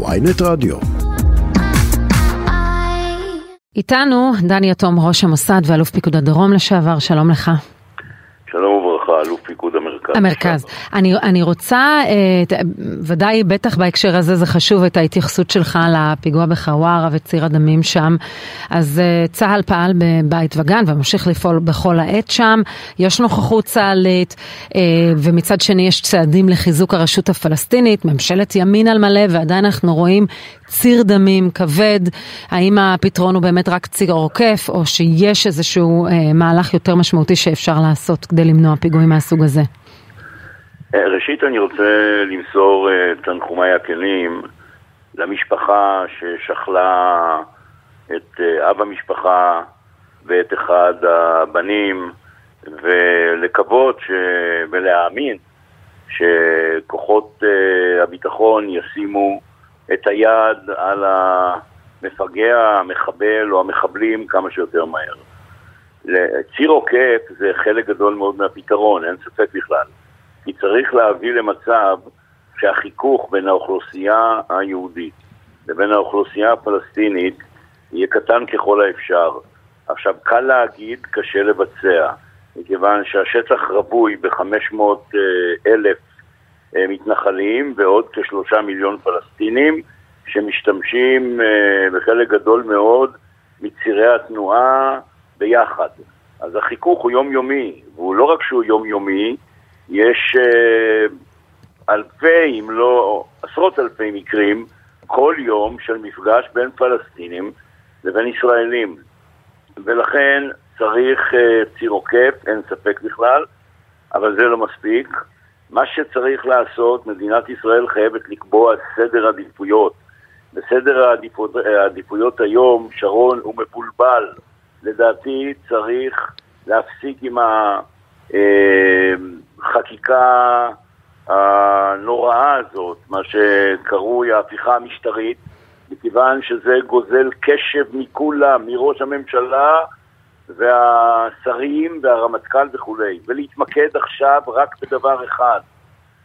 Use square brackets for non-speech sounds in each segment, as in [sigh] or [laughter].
ויינט רדיו. איתנו דני יתום, ראש המוסד ואלוף פיקוד הדרום לשעבר, שלום לך. שלום וברכה, אלוף פיקוד המרכז. אני, אני רוצה, אה, ודאי, בטח בהקשר הזה זה חשוב, את ההתייחסות שלך לפיגוע בחווארה וציר הדמים שם. אז אה, צה"ל פעל בבית וגן וממשיך לפעול בכל העת שם. יש נוכחות צה"לית, אה, ומצד שני יש צעדים לחיזוק הרשות הפלסטינית, ממשלת ימין על מלא, ועדיין אנחנו רואים ציר דמים כבד. האם הפתרון הוא באמת רק ציר עוקף, או שיש איזשהו מהלך יותר משמעותי שאפשר לעשות כדי למנוע פיגועים מהסוג הזה? אה, ראשית אני רוצה למסור אה, תנחומיי הכנים למשפחה ששכלה את אה, אב המשפחה ואת אחד הבנים ולקוות ש... ולהאמין שכוחות הביטחון ישימו את היד על המפגע, המחבל או המחבלים כמה שיותר מהר. ציר עוקף זה חלק גדול מאוד מהפתרון, אין ספק בכלל. כי צריך להביא למצב שהחיכוך בין האוכלוסייה היהודית לבין האוכלוסייה הפלסטינית יהיה קטן ככל האפשר. עכשיו, קל להגיד, קשה לבצע, מכיוון שהשטח רווי ב-500 אלף אה, מתנחלים ועוד כשלושה מיליון פלסטינים שמשתמשים אה, בחלק גדול מאוד מצירי התנועה ביחד. אז החיכוך הוא יומיומי, והוא לא רק שהוא יומיומי, יש אה, אלפי, אם לא עשרות אלפי מקרים כל יום של מפגש בין פלסטינים לבין ישראלים. ולכן צריך ציר עוקף, אין ספק בכלל, אבל זה לא מספיק. מה שצריך לעשות, מדינת ישראל חייבת לקבוע סדר עדיפויות. בסדר העדיפויות, העדיפויות היום, שרון הוא מבולבל. לדעתי צריך להפסיק עם החקיקה הנוראה הזאת, מה שקרוי ההפיכה המשטרית, מכיוון שזה גוזל קשב מכולם, מראש הממשלה והשרים והרמטכ"ל וכולי, ולהתמקד עכשיו רק בדבר אחד.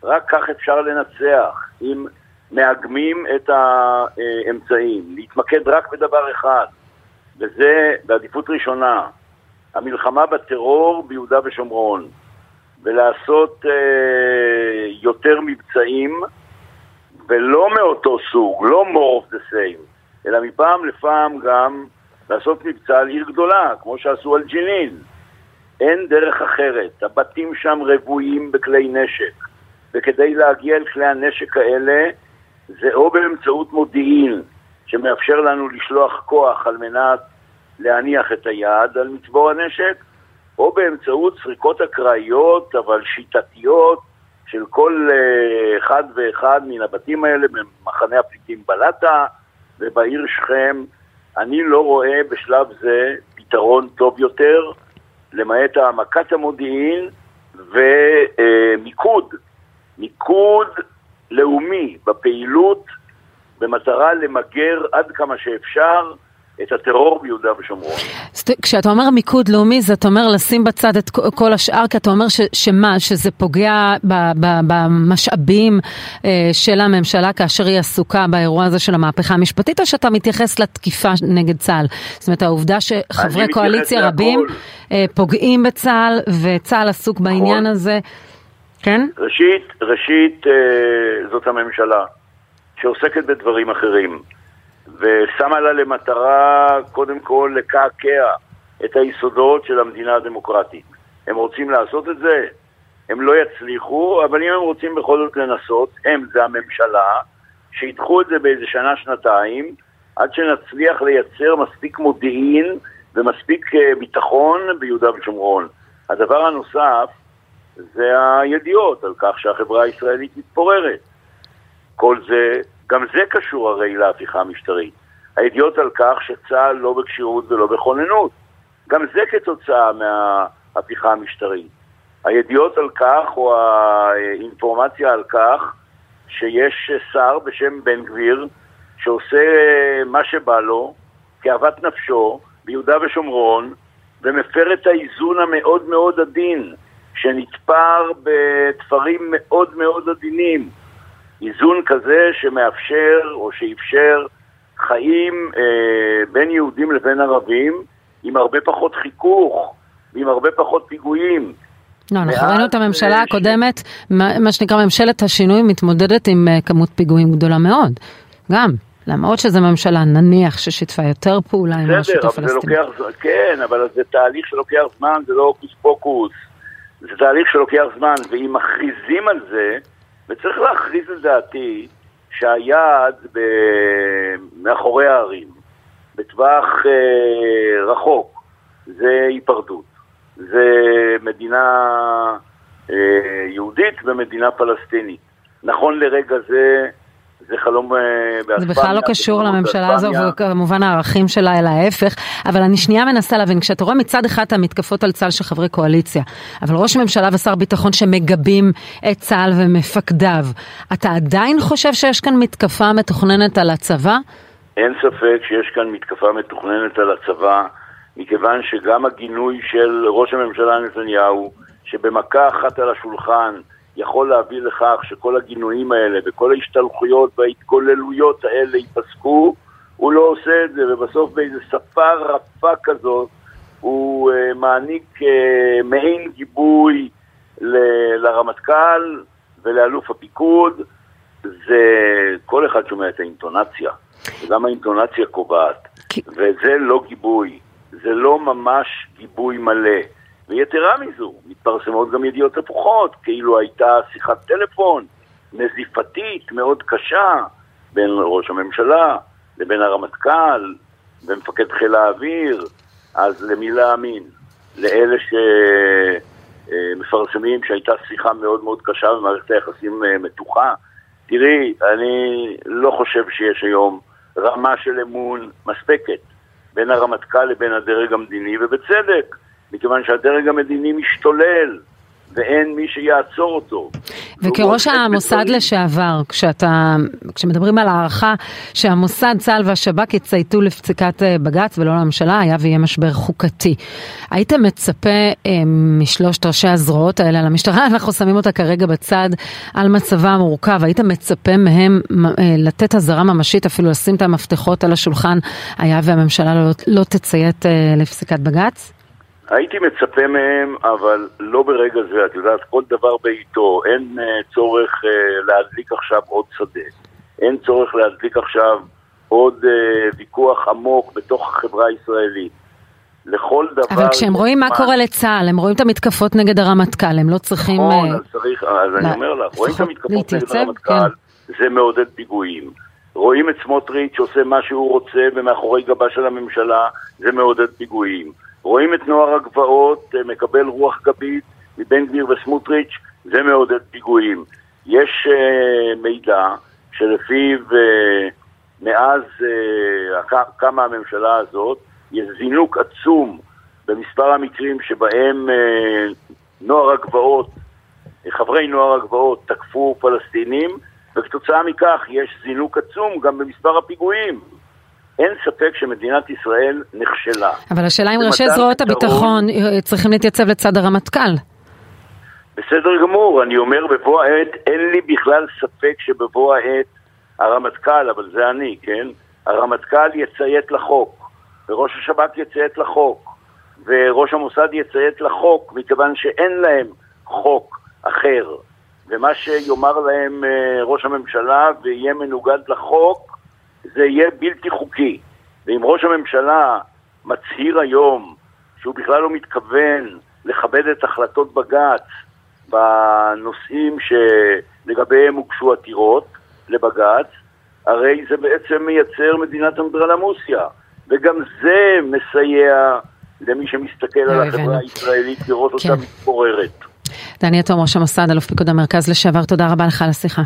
רק כך אפשר לנצח, אם מאגמים את האמצעים. להתמקד רק בדבר אחד, וזה בעדיפות ראשונה, המלחמה בטרור ביהודה ושומרון, ולעשות אה, יותר מבצעים, ולא מאותו סוג, לא more of the same, אלא מפעם לפעם גם לעשות מבצע על עיר גדולה, כמו שעשו על ג'נין. אין דרך אחרת, הבתים שם רבועים בכלי נשק, וכדי להגיע אל כלי הנשק האלה זה או באמצעות מודיעין שמאפשר לנו לשלוח כוח על מנת להניח את היד על מצבור הנשק, או באמצעות סריקות אקראיות אבל שיטתיות של כל uh, אחד ואחד מן הבתים האלה במחנה הפליטים בלטה ובעיר שכם. אני לא רואה בשלב זה פתרון טוב יותר, למעט העמקת המודיעין ומיקוד, מיקוד לאומי בפעילות במטרה למגר עד כמה שאפשר את הטרור ביהודה ושומרון. כשאתה אומר מיקוד לאומי, זה אתה אומר לשים בצד את כל השאר, כי אתה אומר ש, שמה, שזה פוגע במשאבים אה, של הממשלה כאשר היא עסוקה באירוע הזה של המהפכה המשפטית, או שאתה מתייחס לתקיפה נגד צה"ל? זאת אומרת, העובדה שחברי קואליציה רבים אה, פוגעים בצה"ל, וצה"ל עסוק בעניין נכון. הזה, כן? ראשית, ראשית, אה, זאת הממשלה, שעוסקת בדברים אחרים. ושמה לה למטרה קודם כל לקעקע את היסודות של המדינה הדמוקרטית. הם רוצים לעשות את זה, הם לא יצליחו, אבל אם הם רוצים בכל זאת לנסות, הם זה הממשלה, שידחו את זה באיזה שנה-שנתיים, עד שנצליח לייצר מספיק מודיעין ומספיק אה, ביטחון ביהודה ושומרון. הדבר הנוסף זה הידיעות על כך שהחברה הישראלית מתפוררת. כל זה גם זה קשור הרי להפיכה המשטרית. הידיעות על כך שצה"ל לא בכשירות ולא בכוננות. גם זה כתוצאה מההפיכה המשטרית. הידיעות על כך, או האינפורמציה על כך, שיש שר בשם בן גביר, שעושה מה שבא לו, כאוות נפשו, ביהודה ושומרון, ומפר את האיזון המאוד מאוד עדין, שנתפר בתפרים מאוד מאוד עדינים. איזון כזה שמאפשר או שאפשר חיים אה, בין יהודים לבין ערבים עם הרבה פחות חיכוך ועם הרבה פחות פיגועים. לא, אנחנו ראינו את הממשלה הקודמת, מה שנקרא ממשלת השינוי, מתמודדת עם כמות פיגועים גדולה מאוד. גם. למרות שזו ממשלה, נניח, ששיתפה יותר פעולה עם הרשות הפלסטינית. כן, אבל זה תהליך שלוקח זמן, זה לא הוקוס פוקוס. זה תהליך שלוקח זמן, ואם מכריזים על זה, וצריך להכריז את דעתי, שהיעד. מאחורי הערים, בטווח אה, רחוק, זה היפרדות. זה מדינה אה, יהודית ומדינה פלסטינית. נכון לרגע זה, זה חלום באספניה. זה בכלל לא קשור לממשלה הזו, וכמובן הערכים שלה, אלא ההפך. אבל אני שנייה מנסה להבין, כשאתה רואה מצד אחד את המתקפות על צה"ל של חברי קואליציה, אבל ראש ממשלה ושר ביטחון שמגבים את צה"ל ומפקדיו, אתה עדיין חושב שיש כאן מתקפה מתוכננת על הצבא? אין ספק שיש כאן מתקפה מתוכננת על הצבא, מכיוון שגם הגינוי של ראש הממשלה נתניהו, שבמכה אחת על השולחן, יכול להביא לכך שכל הגינויים האלה וכל ההשתלחויות וההתגוללויות האלה ייפסקו, הוא לא עושה את זה, ובסוף באיזה שפה רפה כזאת הוא uh, מעניק uh, מעין גיבוי ל- לרמטכ"ל ולאלוף הפיקוד. זה, כל אחד שומע את האינטונציה, וגם האינטונציה קובעת. וזה לא גיבוי, זה לא ממש גיבוי מלא. ויתרה מזו, מתפרסמות גם ידיעות הפוכות, כאילו הייתה שיחת טלפון נזיפתית מאוד קשה בין ראש הממשלה לבין הרמטכ"ל ומפקד חיל האוויר, אז למי להאמין? לאלה שמפרסמים שהייתה שיחה מאוד מאוד קשה ומערכת היחסים אה, מתוחה? תראי, אני לא חושב שיש היום רמה של אמון מספקת בין הרמטכ"ל לבין הדרג המדיני, ובצדק. מכיוון שהדרג המדיני משתולל. ואין מי שיעצור אותו. וכראש המוסד לשעבר, כשאתה, כשמדברים על הערכה שהמוסד, צה"ל והשב"כ יצייתו לפסיקת אה, בג"ץ ולא לממשלה, היה ויהיה משבר חוקתי. היית מצפה אה, משלושת ראשי הזרועות האלה למשטרה, [laughs] אנחנו שמים אותה כרגע בצד על מצבה המורכב, היית מצפה מהם אה, לתת אזהרה ממשית, אפילו לשים את המפתחות על השולחן, היה והממשלה לא, לא תציית לפסיקת בג"ץ? הייתי מצפה מהם, אבל לא ברגע זה. את יודעת, כל דבר בעיתו. אין uh, צורך uh, להדליק עכשיו עוד שדה. אין צורך להדליק עכשיו עוד uh, ויכוח עמוק בתוך החברה הישראלית. לכל דבר... אבל כשהם רואים מה קורה לצה"ל, הם רואים את המתקפות נגד הרמטכ"ל, הם לא צריכים... נכון, אז צריך, אז אני אומר לך, רואים את המתקפות נגד הרמטכ"ל, כן. זה מעודד פיגועים. רואים את סמוטריץ' שעושה מה שהוא רוצה ומאחורי גבה של הממשלה, זה מעודד פיגועים. רואים את נוער הגבעות אה, מקבל רוח גבית מבן גביר וסמוטריץ', זה מעודד פיגועים. יש uh, מידע שלפיו uh, מאז uh, קמה הממשלה הזאת, יש זינוק עצום במספר המקרים שבהם uh, נוער הגבעות, חברי נוער הגבעות תקפו פלסטינים, וכתוצאה מכך יש זינוק עצום גם במספר הפיגועים. אין ספק שמדינת ישראל נכשלה. אבל השאלה אם ראשי זרועות הביטחון אה, צריכים להתייצב לצד הרמטכ"ל. בסדר גמור, אני אומר בבוא העת, אין לי בכלל ספק שבבוא העת הרמטכ"ל, אבל זה אני, כן? הרמטכ"ל יציית לחוק, וראש השב"כ יציית לחוק, וראש המוסד יציית לחוק, מכיוון שאין להם חוק אחר. ומה שיאמר להם אה, ראש הממשלה ויהיה מנוגד לחוק, זה יהיה בלתי חוקי. ואם ראש הממשלה מצהיר היום שהוא בכלל לא מתכוון לכבד את החלטות בג"ץ בנושאים שלגביהם הוגשו עתירות לבג"ץ, הרי זה בעצם מייצר מדינת אנדרלמוסיה. וגם זה מסייע למי שמסתכל על לא החברה הישראלית לראות כן. אותה מתפוררת. דניאל תום, ראש המוסד, אלוף פיקוד המרכז לשעבר, תודה רבה לך על השיחה.